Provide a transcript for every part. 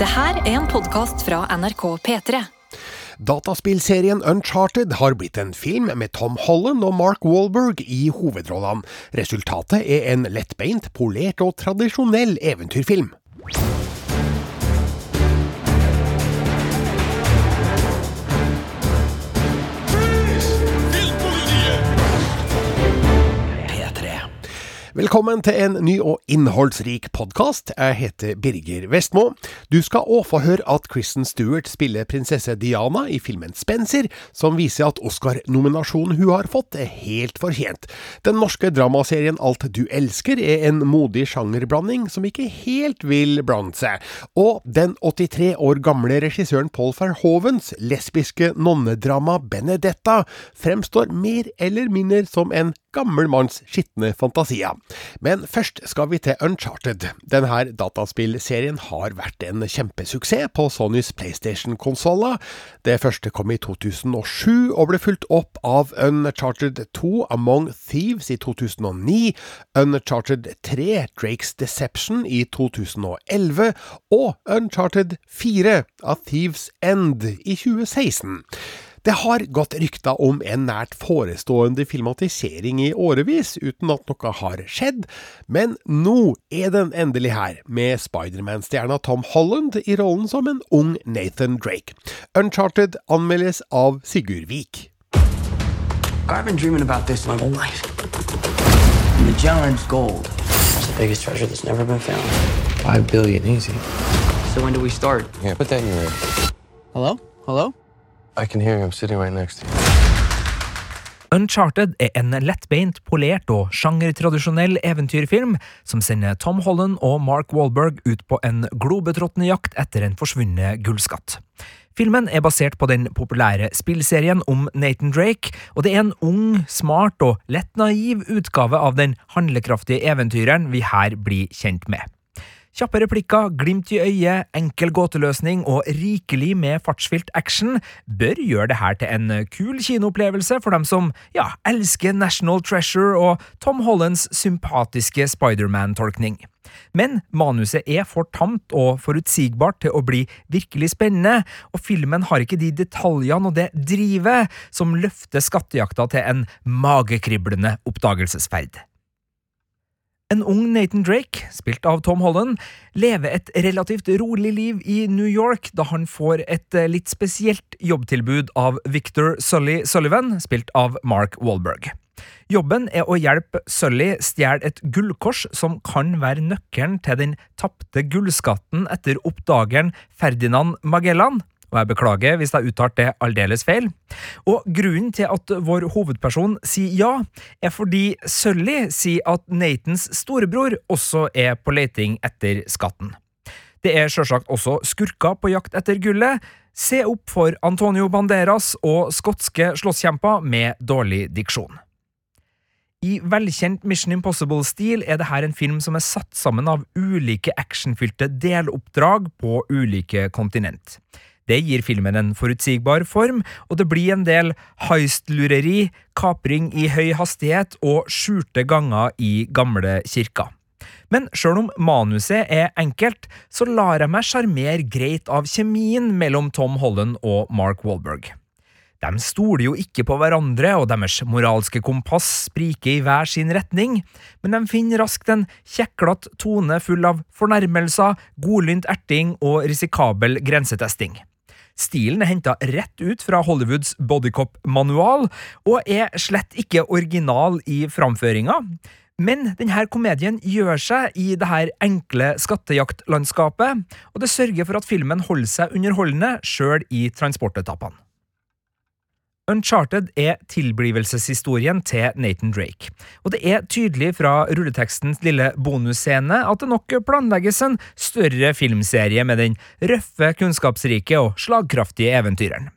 Det her er en podkast fra NRK P3. Dataspillserien Uncharted har blitt en film med Tom Holland og Mark Wahlberg i hovedrollene. Resultatet er en lettbeint, polert og tradisjonell eventyrfilm. Velkommen til en ny og innholdsrik podkast. Jeg heter Birger Vestmo. Du skal òg få høre at Kristen Stewart spiller prinsesse Diana i filmen Spencer, som viser at Oscar-nominasjonen hun har fått, er helt fortjent. Den norske dramaserien Alt du elsker er en modig sjangerblanding som ikke helt vil blande seg. Og den 83 år gamle regissøren Paul Verhovens lesbiske nonnedrama Benedetta fremstår mer eller mindre som en gammel manns skitne fantasier. Men først skal vi til Uncharted. Denne dataspillserien har vært en kjempesuksess på Sonys PlayStation-konsoller. Det første kom i 2007 og ble fulgt opp av Uncharted 2 Among Thieves i 2009, Uncharted 3 Drakes Deception i 2011 og Uncharted 4 A Thieves End i 2016. Det har gått rykter om en nært forestående filmatisering i årevis, uten at noe har skjedd, men nå er den endelig her, med Spiderman-stjerna Tom Holland i rollen som en ung Nathan Drake. Uncharted anmeldes av Sigurd Vik. I've been dreaming about this my whole life. Magellan's gold. It's the biggest treasure that's never been found. Five billion, easy. So when do we start? Yeah, put that in your ear. Hello? Hello? Uncharted er en lettbeint, polert og sjangertradisjonell eventyrfilm som sender Tom Holland og Mark Wahlberg ut på en globetrottende jakt etter en forsvunnet gullskatt. Filmen er basert på den populære spillserien om Nathan Drake, og det er en ung, smart og lett naiv utgave av den handlekraftige eventyreren vi her blir kjent med. Kjappe replikker, glimt i øyet, enkel gåteløsning og rikelig med fartsfylt action bør gjøre det her til en kul kinoopplevelse for dem som ja, elsker National Treasure og Tom Hollands sympatiske Spiderman-tolkning. Men manuset er for tamt og forutsigbart til å bli virkelig spennende, og filmen har ikke de detaljene og det drivet som løfter skattejakta til en magekriblende oppdagelsesferd. En ung Nathan Drake, spilt av Tom Holland, lever et relativt rolig liv i New York da han får et litt spesielt jobbtilbud av Victor Sully Sullivan, spilt av Mark Wahlberg. Jobben er å hjelpe Sully stjele et gullkors som kan være nøkkelen til den tapte gullskatten etter oppdageren Ferdinand Magellan, og jeg beklager hvis jeg uttalte det aldeles feil. Og grunnen til at vår hovedperson sier ja, er fordi Sully sier at Nathans storebror også er på leting etter skatten. Det er sjølsagt også skurker på jakt etter gullet. Se opp for Antonio Banderas og skotske slåsskjemper med dårlig diksjon. I velkjent Mission Impossible-stil er dette en film som er satt sammen av ulike actionfylte deloppdrag på ulike kontinent. Det gir filmen en forutsigbar form, og det blir en del heist-lureri, kapring i høy hastighet og skjulte ganger i gamle kirker. Men sjøl om manuset er enkelt, så lar jeg meg sjarmere greit av kjemien mellom Tom Holland og Mark Wahlberg. De stoler jo ikke på hverandre, og deres moralske kompass spriker i hver sin retning, men de finner raskt en kjeklete tone full av fornærmelser, godlynt erting og risikabel grensetesting. Stilen er henta rett ut fra Hollywoods bodycop-manual, og er slett ikke original i framføringa. Men denne komedien gjør seg i det her enkle skattejaktlandskapet, og det sørger for at filmen holder seg underholdende sjøl i transportetappene. Uncharted er tilblivelseshistorien til Nathan Drake, og det er tydelig fra rulletekstens lille bonusscene at det nok planlegges en større filmserie med den røffe, kunnskapsrike og slagkraftige eventyreren.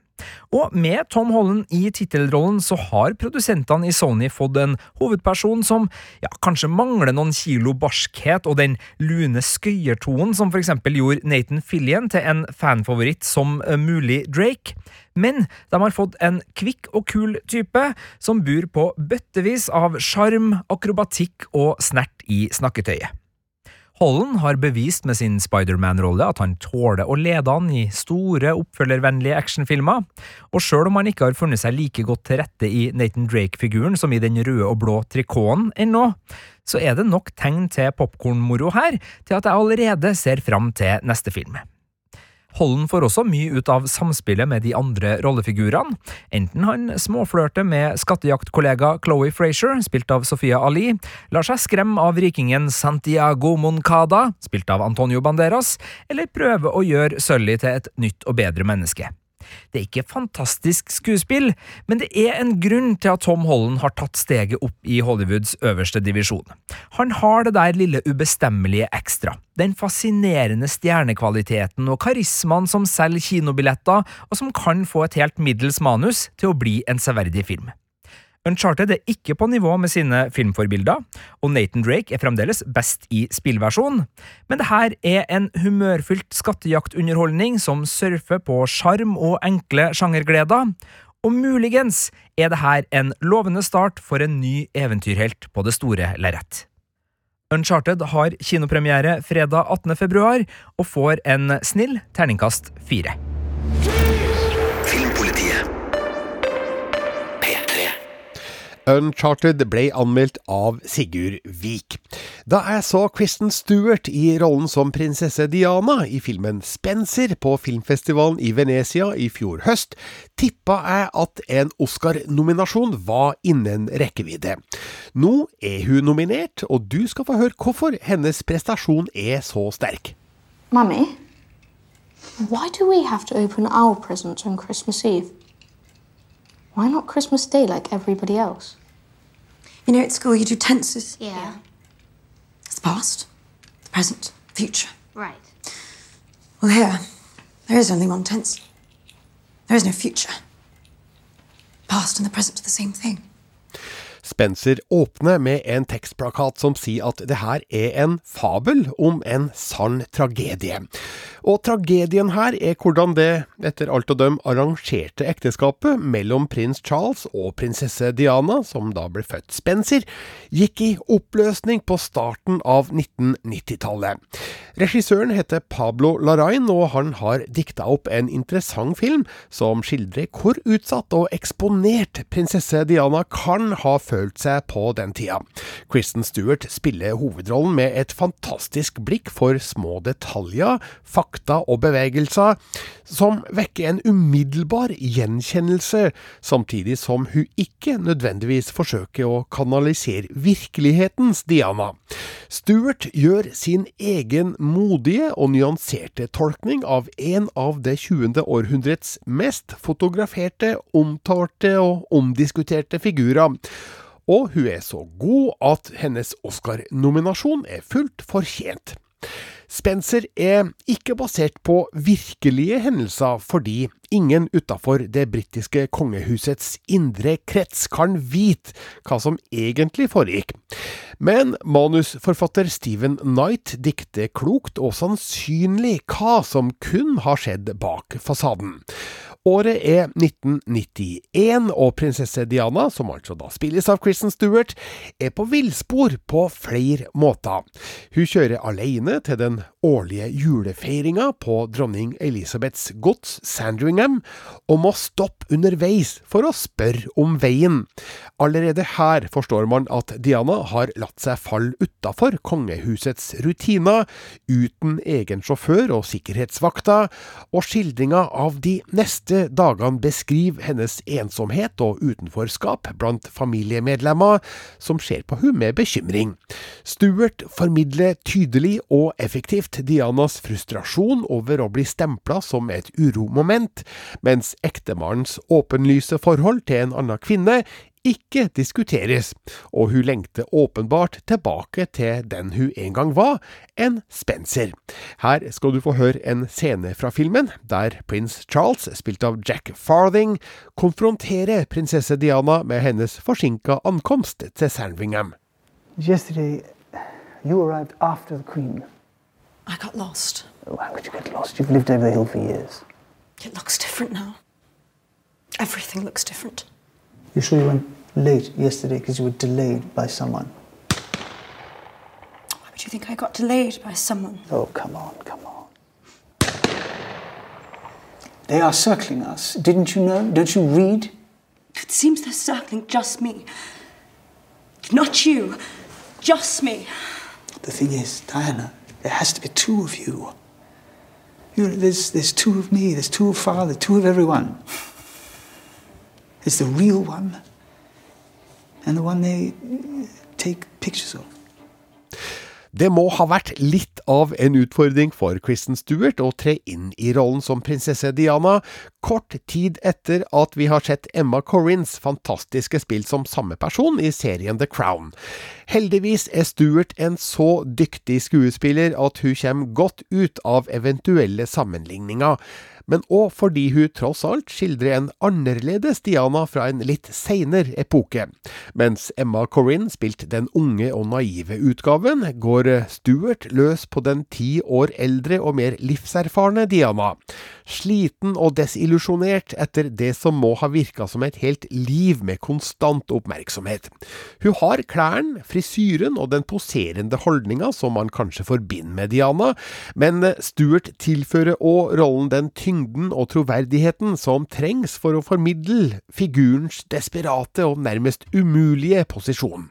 Og med Tom Holland i tittelrollen så har produsentene i Sony fått en hovedperson som ja, kanskje mangler noen kilo barskhet og den lune skøyertonen som for eksempel gjorde Nathan Fillion til en fanfavoritt som mulig Drake. Men de har fått en kvikk og kul type som bor på bøttevis av sjarm, akrobatikk og snert i snakketøyet. Holland har bevist med sin Spiderman-rolle at han tåler å lede an i store, oppfølgervennlige actionfilmer, og sjøl om han ikke har funnet seg like godt til rette i Nathan Drake-figuren som i den røde og blå trikoten ennå, så er det nok tegn til popkornmoro her til at jeg allerede ser fram til neste film. Holden får også mye ut av samspillet med de andre rollefigurene, enten han småflørter med skattejaktkollega Chloé Frazier, spilt av Sofia Ali, lar seg skremme av rikingen Santiago Moncada, spilt av Antonio Banderas, eller prøver å gjøre Sully til et nytt og bedre menneske. Det er ikke fantastisk skuespill, men det er en grunn til at Tom Holland har tatt steget opp i Hollywoods øverste divisjon. Han har det der lille ubestemmelige ekstra, den fascinerende stjernekvaliteten og karismaen som selger kinobilletter, og som kan få et helt middels manus til å bli en severdig film. Uncharted er ikke på nivå med sine filmforbilder, og Nathan Drake er fremdeles best i spillversjon, men det her er en humørfylt skattejaktunderholdning som surfer på sjarm og enkle sjangergleder, og muligens er det her en lovende start for en ny eventyrhelt på det store lerret. Uncharted har kinopremiere fredag 18. februar, og får en snill terningkast fire. Uncharted ble anmeldt av Sigurd Vik. Da jeg så Kristen Stewart i rollen som prinsesse Diana i filmen Spencer på filmfestivalen i Venezia i fjor høst, tippa jeg at en Oscar-nominasjon var innen rekkevidde. Nå er hun nominert, og du skal få høre hvorfor hennes prestasjon er så sterk. Mommy, why do we have to open our presents on Christmas Eve? Why not Christmas Day like everybody else? You know, at school you do tenses. Yeah. It's the past, the present, future. Right. Well, here, there is only one tense. There is no future. Past and the present are the same thing. Spencer åpner med en tekstplakat som sier at det her er en fabel om en sann tragedie. Og tragedien her er hvordan det, etter alt å dømme, arrangerte ekteskapet mellom prins Charles og prinsesse Diana, som da ble født Spencer, gikk i oppløsning på starten av 1990-tallet. Regissøren heter Pablo Larain, og han har dikta opp en interessant film som skildrer hvor utsatt og eksponert prinsesse Diana kan ha følt seg på den tida. Kristen Stewart spiller hovedrollen med et fantastisk blikk for små detaljer, fakta og bevegelser, som vekker en umiddelbar gjenkjennelse, samtidig som hun ikke nødvendigvis forsøker å kanalisere virkelighetens Diana. Stewart gjør sin egen modige og nyanserte tolkning av en av det 20. århundrets mest fotograferte, omtalte og omdiskuterte figurer. Og hun er så god at hennes Oscar-nominasjon er fullt fortjent. Spencer er ikke basert på virkelige hendelser, fordi ingen utafor det britiske kongehusets indre krets kan vite hva som egentlig foregikk. Men manusforfatter Stephen Knight dikter klokt og sannsynlig hva som kun har skjedd bak fasaden. Året er 1991, og prinsesse Diana, som altså da spilles av Kristen Stewart, er på villspor på flere måter. Hun kjører alene til den årlige julefeiringa på dronning Elisabeths gods Sandringham, og må stoppe underveis for å spørre om veien. Allerede her forstår man at Diana har latt seg falle utafor kongehusets rutiner, uten egen sjåfør og sikkerhetsvakter, og skildringa av de neste dagene beskriver hennes ensomhet og utenforskap blant familiemedlemmer, som ser på hun med bekymring. Stuart formidler tydelig og effektivt Dianas frustrasjon over å bli stempla som et uromoment, mens ektemannens åpenlyse forhold til en annen kvinne ikke diskuteres, og hun lengter åpenbart tilbake til den hun en gang var, en Spencer. Her skal du få høre en scene fra filmen, der prins Charles, spilt av Jack Farthing, konfronterer prinsesse Diana med hennes forsinka ankomst til Sandringham. Yesterday, you arrived after the Queen. I got lost. Oh, how could you get lost? You've lived over the hill for years. It looks different now. Everything looks different. You sure you went late yesterday because you were delayed by someone? Why would you think I got delayed by someone. Oh, come on, come on. They are circling us. Didn't you know? Don't you read? It seems they're circling just me. Not you, just me. The thing is, Diana, there has to be two of you. you know, there's, there's two of me, there's two of Father, two of everyone. There's the real one and the one they take pictures of. Det må ha vært litt av en utfordring for Kristen Stewart å tre inn i rollen som prinsesse Diana, kort tid etter at vi har sett Emma Corrins fantastiske spill som samme person i serien The Crown. Heldigvis er Stewart en så dyktig skuespiller at hun kommer godt ut av eventuelle sammenligninger men òg fordi hun tross alt skildrer en annerledes Diana fra en litt seinere epoke. Mens Emma Corinne, spilte den unge og naive utgaven, går Stuart løs på den ti år eldre og mer livserfarne Diana. Sliten og desillusjonert etter det som må ha virka som et helt liv med konstant oppmerksomhet. Hun har klærne, frisyren og den poserende holdninga som man kanskje forbinder med Diana, men Stuart tilfører òg rollen den tyngde tyngden og troverdigheten som trengs for å formidle figurens desperate og nærmest umulige posisjon.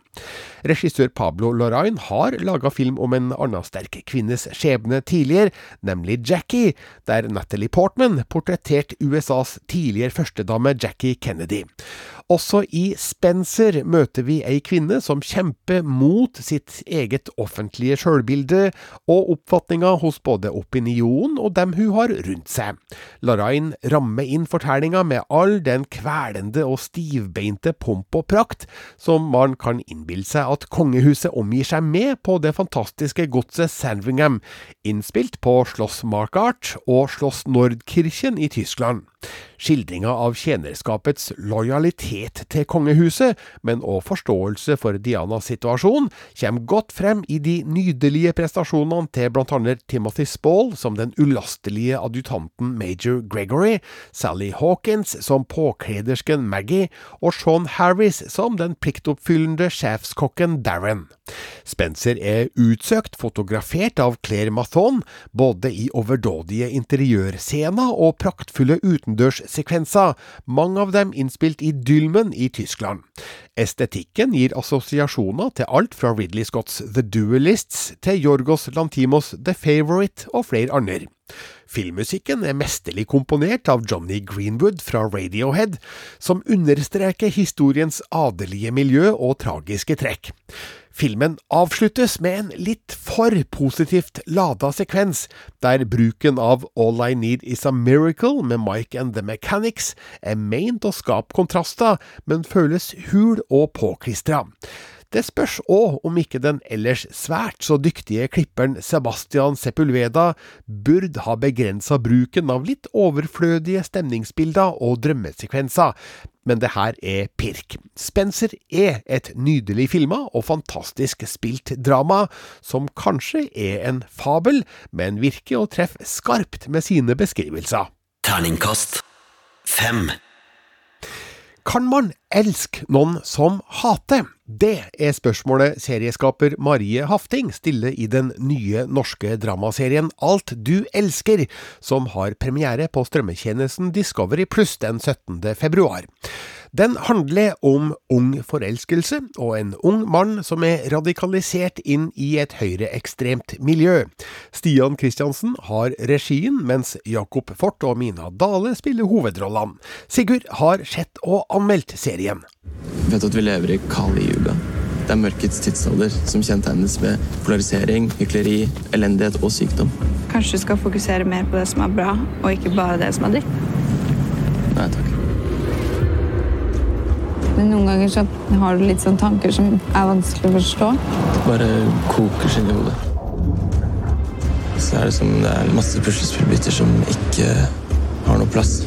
Regissør Pablo Lorraine har laga film om en annen sterk kvinnes skjebne tidligere, nemlig Jackie, der Natalie Portman portretterte USAs tidligere førstedame Jackie Kennedy. Også i Spencer møter vi ei kvinne som kjemper mot sitt eget offentlige sjølbilde og oppfatninga hos både opinionen og dem hun har rundt seg. Larain rammer inn fortellinga med all den kvelende og stivbeinte pomp og prakt som man kan innbille seg at kongehuset omgir seg med på det fantastiske godset Sandringham, innspilt på Schloss Markart og Schloss Nordkirchen i Tyskland. Skildringa av tjenerskapets lojalitet til kongehuset, men òg forståelse for Dianas situasjon, kommer godt frem i de nydelige prestasjonene til blant annet Timothy Spall som den ulastelige adjutanten Major Gregory, Sally Hawkins som påkledersken Maggie og Sean Harris som den pliktoppfyllende sjefskokken Darren. Spencer er utsøkt fotografert av Claire Mathon, både i overdådige interiørscener og praktfulle utendørssekvenser, mange av dem innspilt i Dylmen i Tyskland. Estetikken gir assosiasjoner til alt fra Ridley Scotts The Duelists til Jorgos Lantimos The Favourite og flere andre. Filmmusikken er mesterlig komponert av Johnny Greenwood fra Radiohead, som understreker historiens adelige miljø og tragiske trekk. Filmen avsluttes med en litt for positivt lada sekvens, der bruken av All I Need Is A Miracle med Mike and The Mechanics er meint å skape kontraster, men føles hul og påklistra. Det spørs òg om ikke den ellers svært så dyktige klipperen Sebastian Sepulveda burde ha begrensa bruken av litt overflødige stemningsbilder og drømmesekvenser, men det her er pirk. Spencer er et nydelig filma og fantastisk spilt drama, som kanskje er en fabel, men virker å treffe skarpt med sine beskrivelser. Terningkast fem. Kan man elske noen som hater? Det er spørsmålet serieskaper Marie Hafting stiller i den nye norske dramaserien Alt du elsker, som har premiere på strømmetjenesten Discovery Pluss den 17. februar. Den handler om ung forelskelse og en ung mann som er radikalisert inn i et høyreekstremt miljø. Stian Kristiansen har regien, mens Jakob Fort og Mina Dale spiller hovedrollene. Sigurd har sett og anmeldt serien. Vet du at vi lever i Kali-yuga? Det er mørkets tidsalder, som kjennetegnes med polarisering, hykleri, elendighet og sykdom. Kanskje du skal fokusere mer på det som er bra, og ikke bare det som er dritt? Nei takk. Men noen ganger så har du litt sånne tanker som er vanskelig å forstå. Det bare koker seg inn i hodet. Så er det som det er masse puslespillbiter som ikke har noe plass.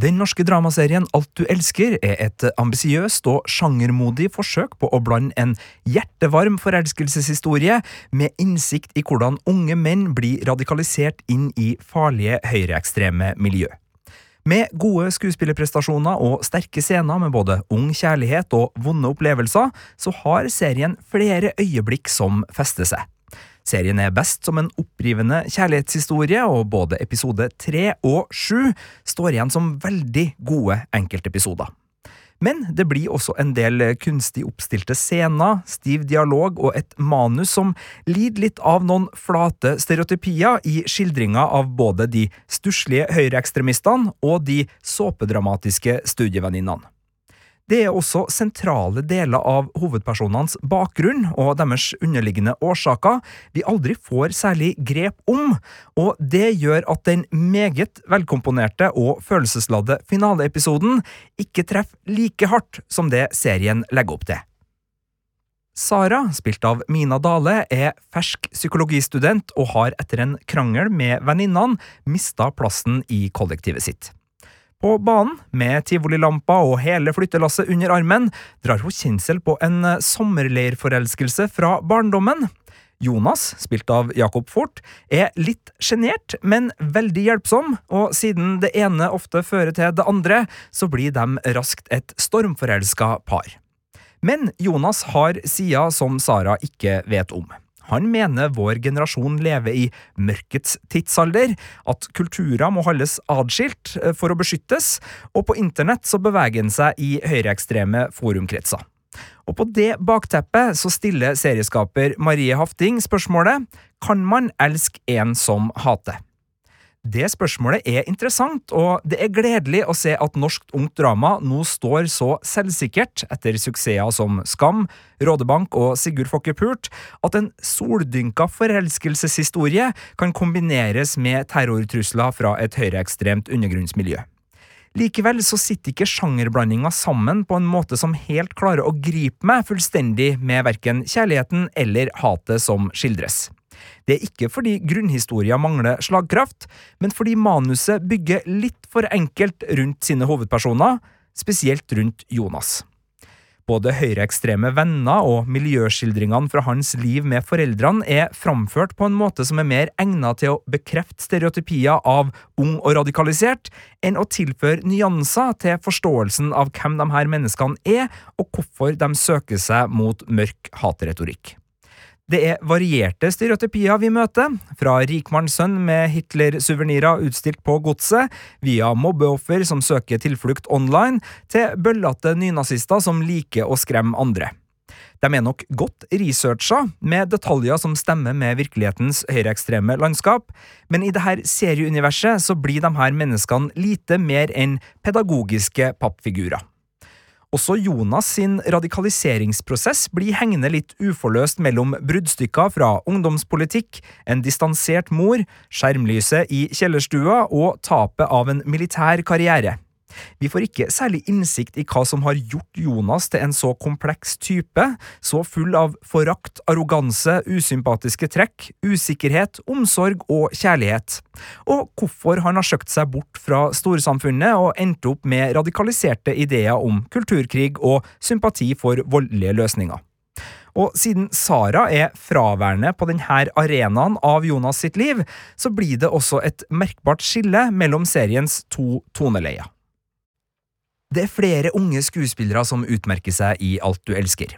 Den norske dramaserien Alt du elsker er et ambisiøst og sjangermodig forsøk på å blande en hjertevarm forelskelseshistorie med innsikt i hvordan unge menn blir radikalisert inn i farlige høyreekstreme miljø. Med gode skuespillerprestasjoner og sterke scener med både ung kjærlighet og vonde opplevelser, så har serien flere øyeblikk som fester seg. Serien er best som en opprivende kjærlighetshistorie, og både episode tre og sju står igjen som veldig gode enkeltepisoder. Men det blir også en del kunstig oppstilte scener, stiv dialog og et manus som lider litt av noen flate stereotypier i skildringa av både de stusslige høyreekstremistene og de såpedramatiske studievenninnene. Det er også sentrale deler av hovedpersonenes bakgrunn og deres underliggende årsaker vi aldri får særlig grep om, og det gjør at den meget velkomponerte og følelsesladde finaleepisoden ikke treffer like hardt som det serien legger opp til. Sara, spilt av Mina Dale, er fersk psykologistudent og har etter en krangel med venninnene mista plassen i kollektivet sitt. På banen, med tivolilampa og hele flyttelasset under armen, drar hun kjensel på en sommerleirforelskelse fra barndommen. Jonas, spilt av Jacob Fort, er litt sjenert, men veldig hjelpsom, og siden det ene ofte fører til det andre, så blir de raskt et stormforelska par. Men Jonas har sider som Sara ikke vet om. Han mener vår generasjon lever i mørkets tidsalder, at kulturer må holdes adskilt eh, for å beskyttes, og på internett så beveger han seg i høyreekstreme forumkretser. Og på det bakteppet så stiller serieskaper Marie Hafting spørsmålet Kan man elske en som hater? Det spørsmålet er interessant, og det er gledelig å se at norsk ungt drama nå står så selvsikkert etter suksesser som Skam, Rådebank og Sigurd Fokke Pult, at en soldynka forelskelseshistorie kan kombineres med terrortrusler fra et høyreekstremt undergrunnsmiljø. Likevel så sitter ikke sjangerblandinga sammen på en måte som helt klarer å gripe meg fullstendig med verken kjærligheten eller hatet som skildres. Det er ikke fordi grunnhistoria mangler slagkraft, men fordi manuset bygger litt for enkelt rundt sine hovedpersoner, spesielt rundt Jonas. Både høyreekstreme venner og miljøskildringene fra hans liv med foreldrene er framført på en måte som er mer egnet til å bekrefte stereotypier av ung og radikalisert, enn å tilføre nyanser til forståelsen av hvem de her menneskene er, og hvorfor de søker seg mot mørk hatretorikk. Det er varierte stereotypier vi møter, fra rikmannssønn med Hitler-suvenirer utstilt på godset, via mobbeoffer som søker tilflukt online, til bøllete nynazister som liker å skremme andre. De er nok godt researcha, med detaljer som stemmer med virkelighetens høyreekstreme landskap, men i dette serieuniverset så blir de her menneskene lite mer enn pedagogiske pappfigurer. Også Jonas sin radikaliseringsprosess blir hengende litt uforløst mellom bruddstykker fra ungdomspolitikk, en distansert mor, skjermlyset i kjellerstua og tapet av en militær karriere. Vi får ikke særlig innsikt i hva som har gjort Jonas til en så kompleks type, så full av forakt, arroganse, usympatiske trekk, usikkerhet, omsorg og kjærlighet, og hvorfor han har søkt seg bort fra storsamfunnet og endt opp med radikaliserte ideer om kulturkrig og sympati for voldelige løsninger. Og siden Sara er fraværende på denne arenaen av Jonas sitt liv, så blir det også et merkbart skille mellom seriens to toneleier. Det er flere unge skuespillere som utmerker seg i Alt du elsker.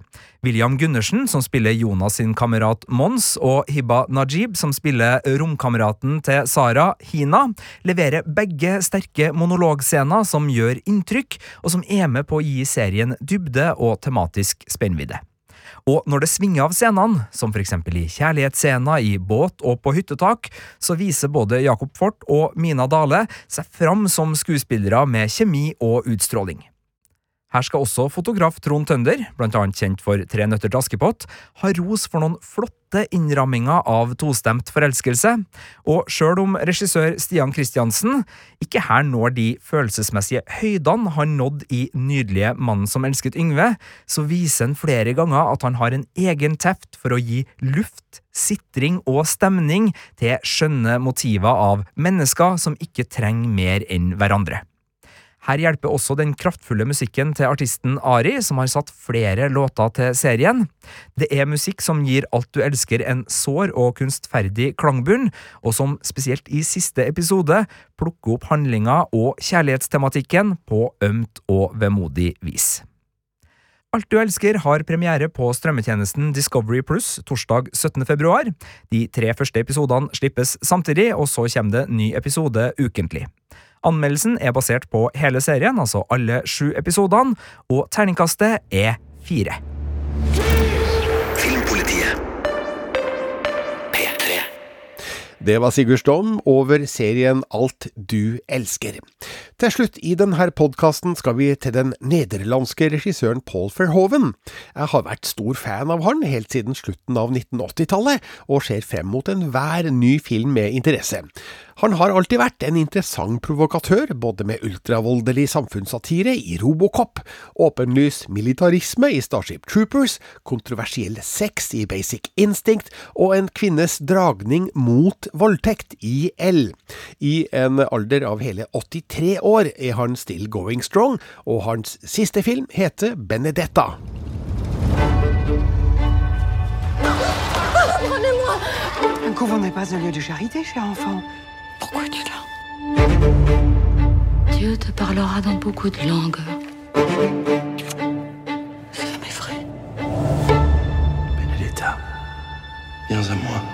William Gundersen, som spiller Jonas sin kamerat Mons, og Hibba Najib, som spiller romkameraten til Sara, Hina, leverer begge sterke monologscener som gjør inntrykk, og som er med på å gi serien dybde og tematisk spennvidde. Og når det svinger av scenene, som for eksempel i kjærlighetsscener i båt og på hyttetak, så viser både Jacob Fort og Mina Dale seg fram som skuespillere med kjemi og utstråling. Her skal også fotograf Trond Tønder, blant annet kjent for Tre nøtter til Askepott, ha ros for noen flotte innramminger av tostemt forelskelse, og sjøl om regissør Stian Christiansen ikke her når de følelsesmessige høydene han nådde i nydelige Mannen som elsket Yngve, så viser han flere ganger at han har en egen teft for å gi luft, sitring og stemning til skjønne motiver av mennesker som ikke trenger mer enn hverandre. Her hjelper også den kraftfulle musikken til artisten Ari, som har satt flere låter til serien. Det er musikk som gir Alt du elsker en sår og kunstferdig klangbunn, og som spesielt i siste episode plukker opp handlinga og kjærlighetstematikken på ømt og vemodig vis. Alt du elsker har premiere på strømmetjenesten Discovery Pluss torsdag 17. februar. De tre første episodene slippes samtidig, og så kommer det ny episode ukentlig. Anmeldelsen er basert på hele serien, altså alle sju episodene, og terningkastet er fire. Det var Sigurd dom over serien Alt du elsker. Til slutt i denne podkasten skal vi til den nederlandske regissøren Paul Verhoeven. Jeg har vært stor fan av han helt siden slutten av 1980-tallet, og ser frem mot enhver ny film med interesse. Han har alltid vært en interessant provokatør, både med ultravoldelig samfunnssatire i Robocop, åpenlys militarisme i Starship Troopers, kontroversiell sex i Basic Instinct og en kvinnes dragning mot voldtekt i L. I en alder av hele 83 år er han still going strong, og hans siste film heter Benedetta. Un couvent n'est pas un lieu de charité, cher enfant. Pourquoi tu l'as Dieu te parlera dans beaucoup de langues. Benedetta, viens à moi.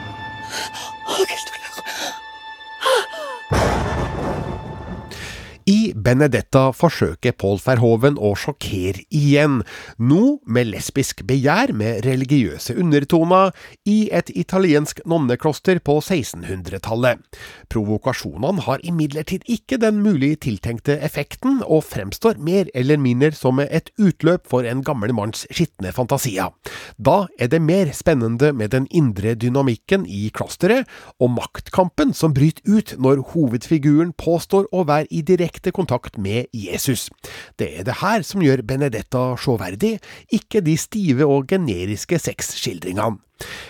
Benedetta forsøker Paul Verhoeven å sjokkere igjen, nå med lesbisk begjær med religiøse undertoner, i et italiensk nonnekloster på 1600-tallet. Provokasjonene har imidlertid ikke den mulig tiltenkte effekten, og fremstår mer eller mindre som et utløp for en gammel manns skitne fantasier. Da er det mer spennende med den indre dynamikken i klosteret, og maktkampen som bryter ut når hovedfiguren påstår å være i direkte kontakt med Jesus. Det er det her som gjør Benedetta sjåverdig, ikke de stive og generiske sexskildringene.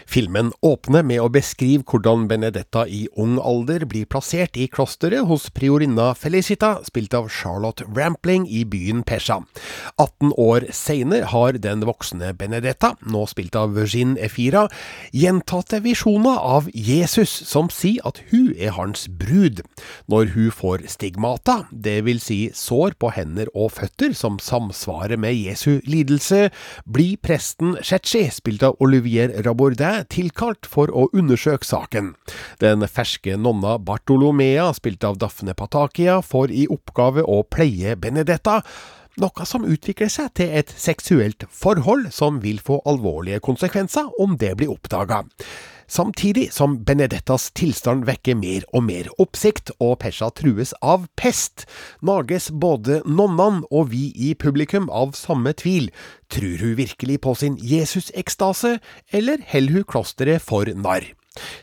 Filmen åpner med å beskrive hvordan Benedetta i ung alder blir plassert i klosteret hos priorinna Felicita, spilt av Charlotte Rampling i byen Pesha. 18 år senere har den voksne Benedetta, nå spilt av Virgin Efira, gjentatte visjoner av Jesus som sier at hun er hans brud. Når hun får stigmata, vil si sår på hender og føtter som samsvarer med Jesu lidelse, blir presten Shetchi, spilt av Olivier Rabordin, tilkalt for å undersøke saken. Den ferske nonna Bartolomea, spilt av Daphne Patakia, får i oppgave å pleie Benedetta, noe som utvikler seg til et seksuelt forhold som vil få alvorlige konsekvenser om det blir oppdaga. Samtidig som Benedettas tilstand vekker mer og mer oppsikt, og Pesha trues av pest, nages både nonnene og vi i publikum av samme tvil. Tror hun virkelig på sin Jesus-ekstase, eller holder hun klosteret for narr?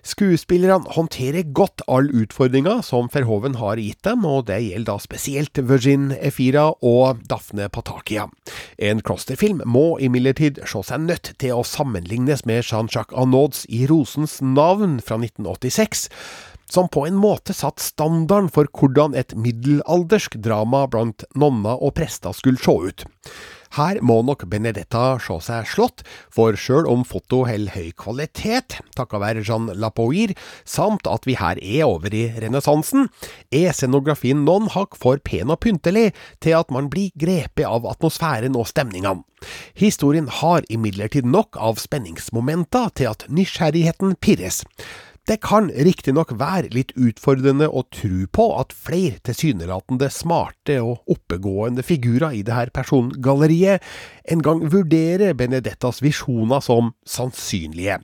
Skuespillerne håndterer godt all utfordringa som Verhoven har gitt dem, og det gjelder da spesielt Virgin Efira og Daphne Patakia. En klosterfilm må imidlertid se seg nødt til å sammenlignes med Jean-Jacques Anauds I rosens navn fra 1986 som på en måte satt standarden for hvordan et middelaldersk drama blant nonner og prester skulle se ut. Her må nok Benedetta se seg slått, for sjøl om foto holder høy kvalitet, takket være Jean Lapoir, samt at vi her er over i renessansen, er scenografien noen hakk for pen og pyntelig til at man blir grepet av atmosfæren og stemningene. Historien har imidlertid nok av spenningsmomenter til at nysgjerrigheten pirres. Det kan riktignok være litt utfordrende å tro på at flere tilsynelatende smarte og oppegående figurer i det her persongalleriet en gang vurderer Benedettas visjoner som sannsynlige.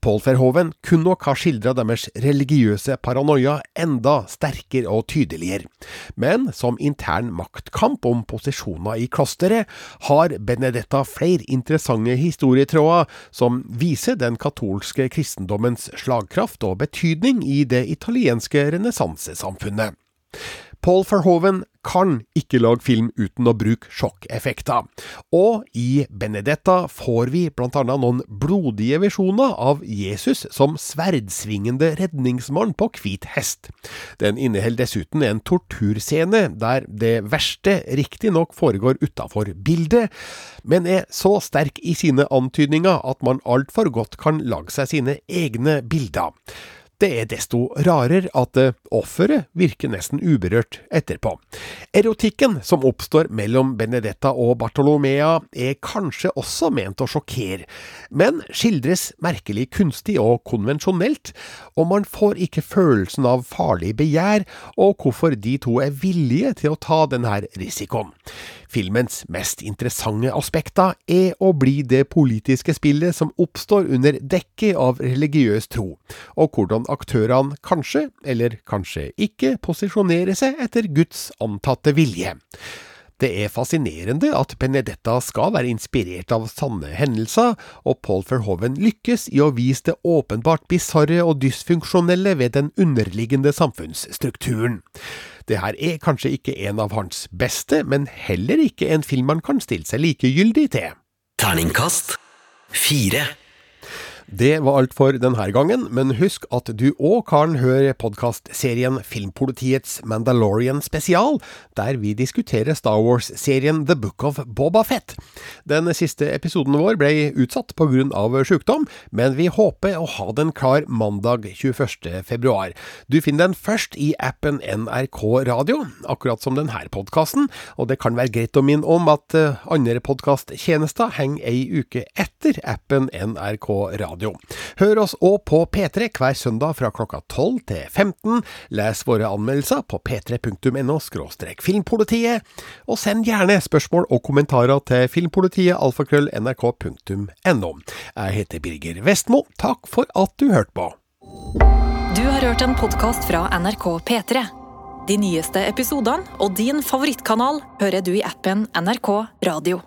Paul Verhoven kunne nok ha skildra deres religiøse paranoia enda sterkere og tydeligere, men som intern maktkamp om posisjoner i klosteret har Benedetta flere interessante historietråder som viser den katolske kristendommens slagkraft og betydning i det italienske renessansesamfunnet. Paul Verhoeven kan ikke lage film uten å bruke sjokkeffekter. Og i Benedetta får vi blant annet noen blodige visjoner av Jesus som sverdsvingende redningsmann på hvit hest. Den inneholder dessuten en torturscene der det verste riktignok foregår utafor bildet, men er så sterk i sine antydninger at man altfor godt kan lage seg sine egne bilder. Det er desto rarere at eh, offeret virker nesten uberørt etterpå. Erotikken som oppstår mellom Benedetta og Bartolomea er kanskje også ment å sjokkere, men skildres merkelig kunstig og konvensjonelt, og man får ikke følelsen av farlig begjær og hvorfor de to er villige til å ta denne risikoen. Filmens mest interessante aspekter er å bli det politiske spillet som oppstår under dekke av religiøs tro, og hvordan aktørene kanskje, eller kanskje ikke, posisjonerer seg etter Guds antatte vilje. Det er fascinerende at Benedetta skal være inspirert av sanne hendelser, og Paul Verhoeven lykkes i å vise det åpenbart bisarre og dysfunksjonelle ved den underliggende samfunnsstrukturen. Det her er kanskje ikke en av hans beste, men heller ikke en film man kan stille seg likegyldig til. Terningkast fire. Det var alt for denne gangen, men husk at du òg kan høre podkastserien Filmpolitiets Mandalorian spesial, der vi diskuterer Star Wars-serien The Book of Boba Fett. Den siste episoden vår ble utsatt av sykdom, men vi håper å ha den klar mandag 21. februar. Du finner den først i appen NRK Radio, akkurat som denne podkasten, og det kan være greit å minne om at eh, andre podkasttjenester henger ei uke etter appen NRK Radio radio. Hør oss òg på P3 hver søndag fra klokka 12 til 15. Les våre anmeldelser på p3.no filmpolitiet, og send gjerne spørsmål og kommentarer til filmpolitiet alfakrøll.nrk.no. Jeg heter Birger Vestmo. Takk for at du hørte på. Du har hørt en podkast fra NRK P3. De nyeste episodene og din favorittkanal hører du i appen NRK Radio.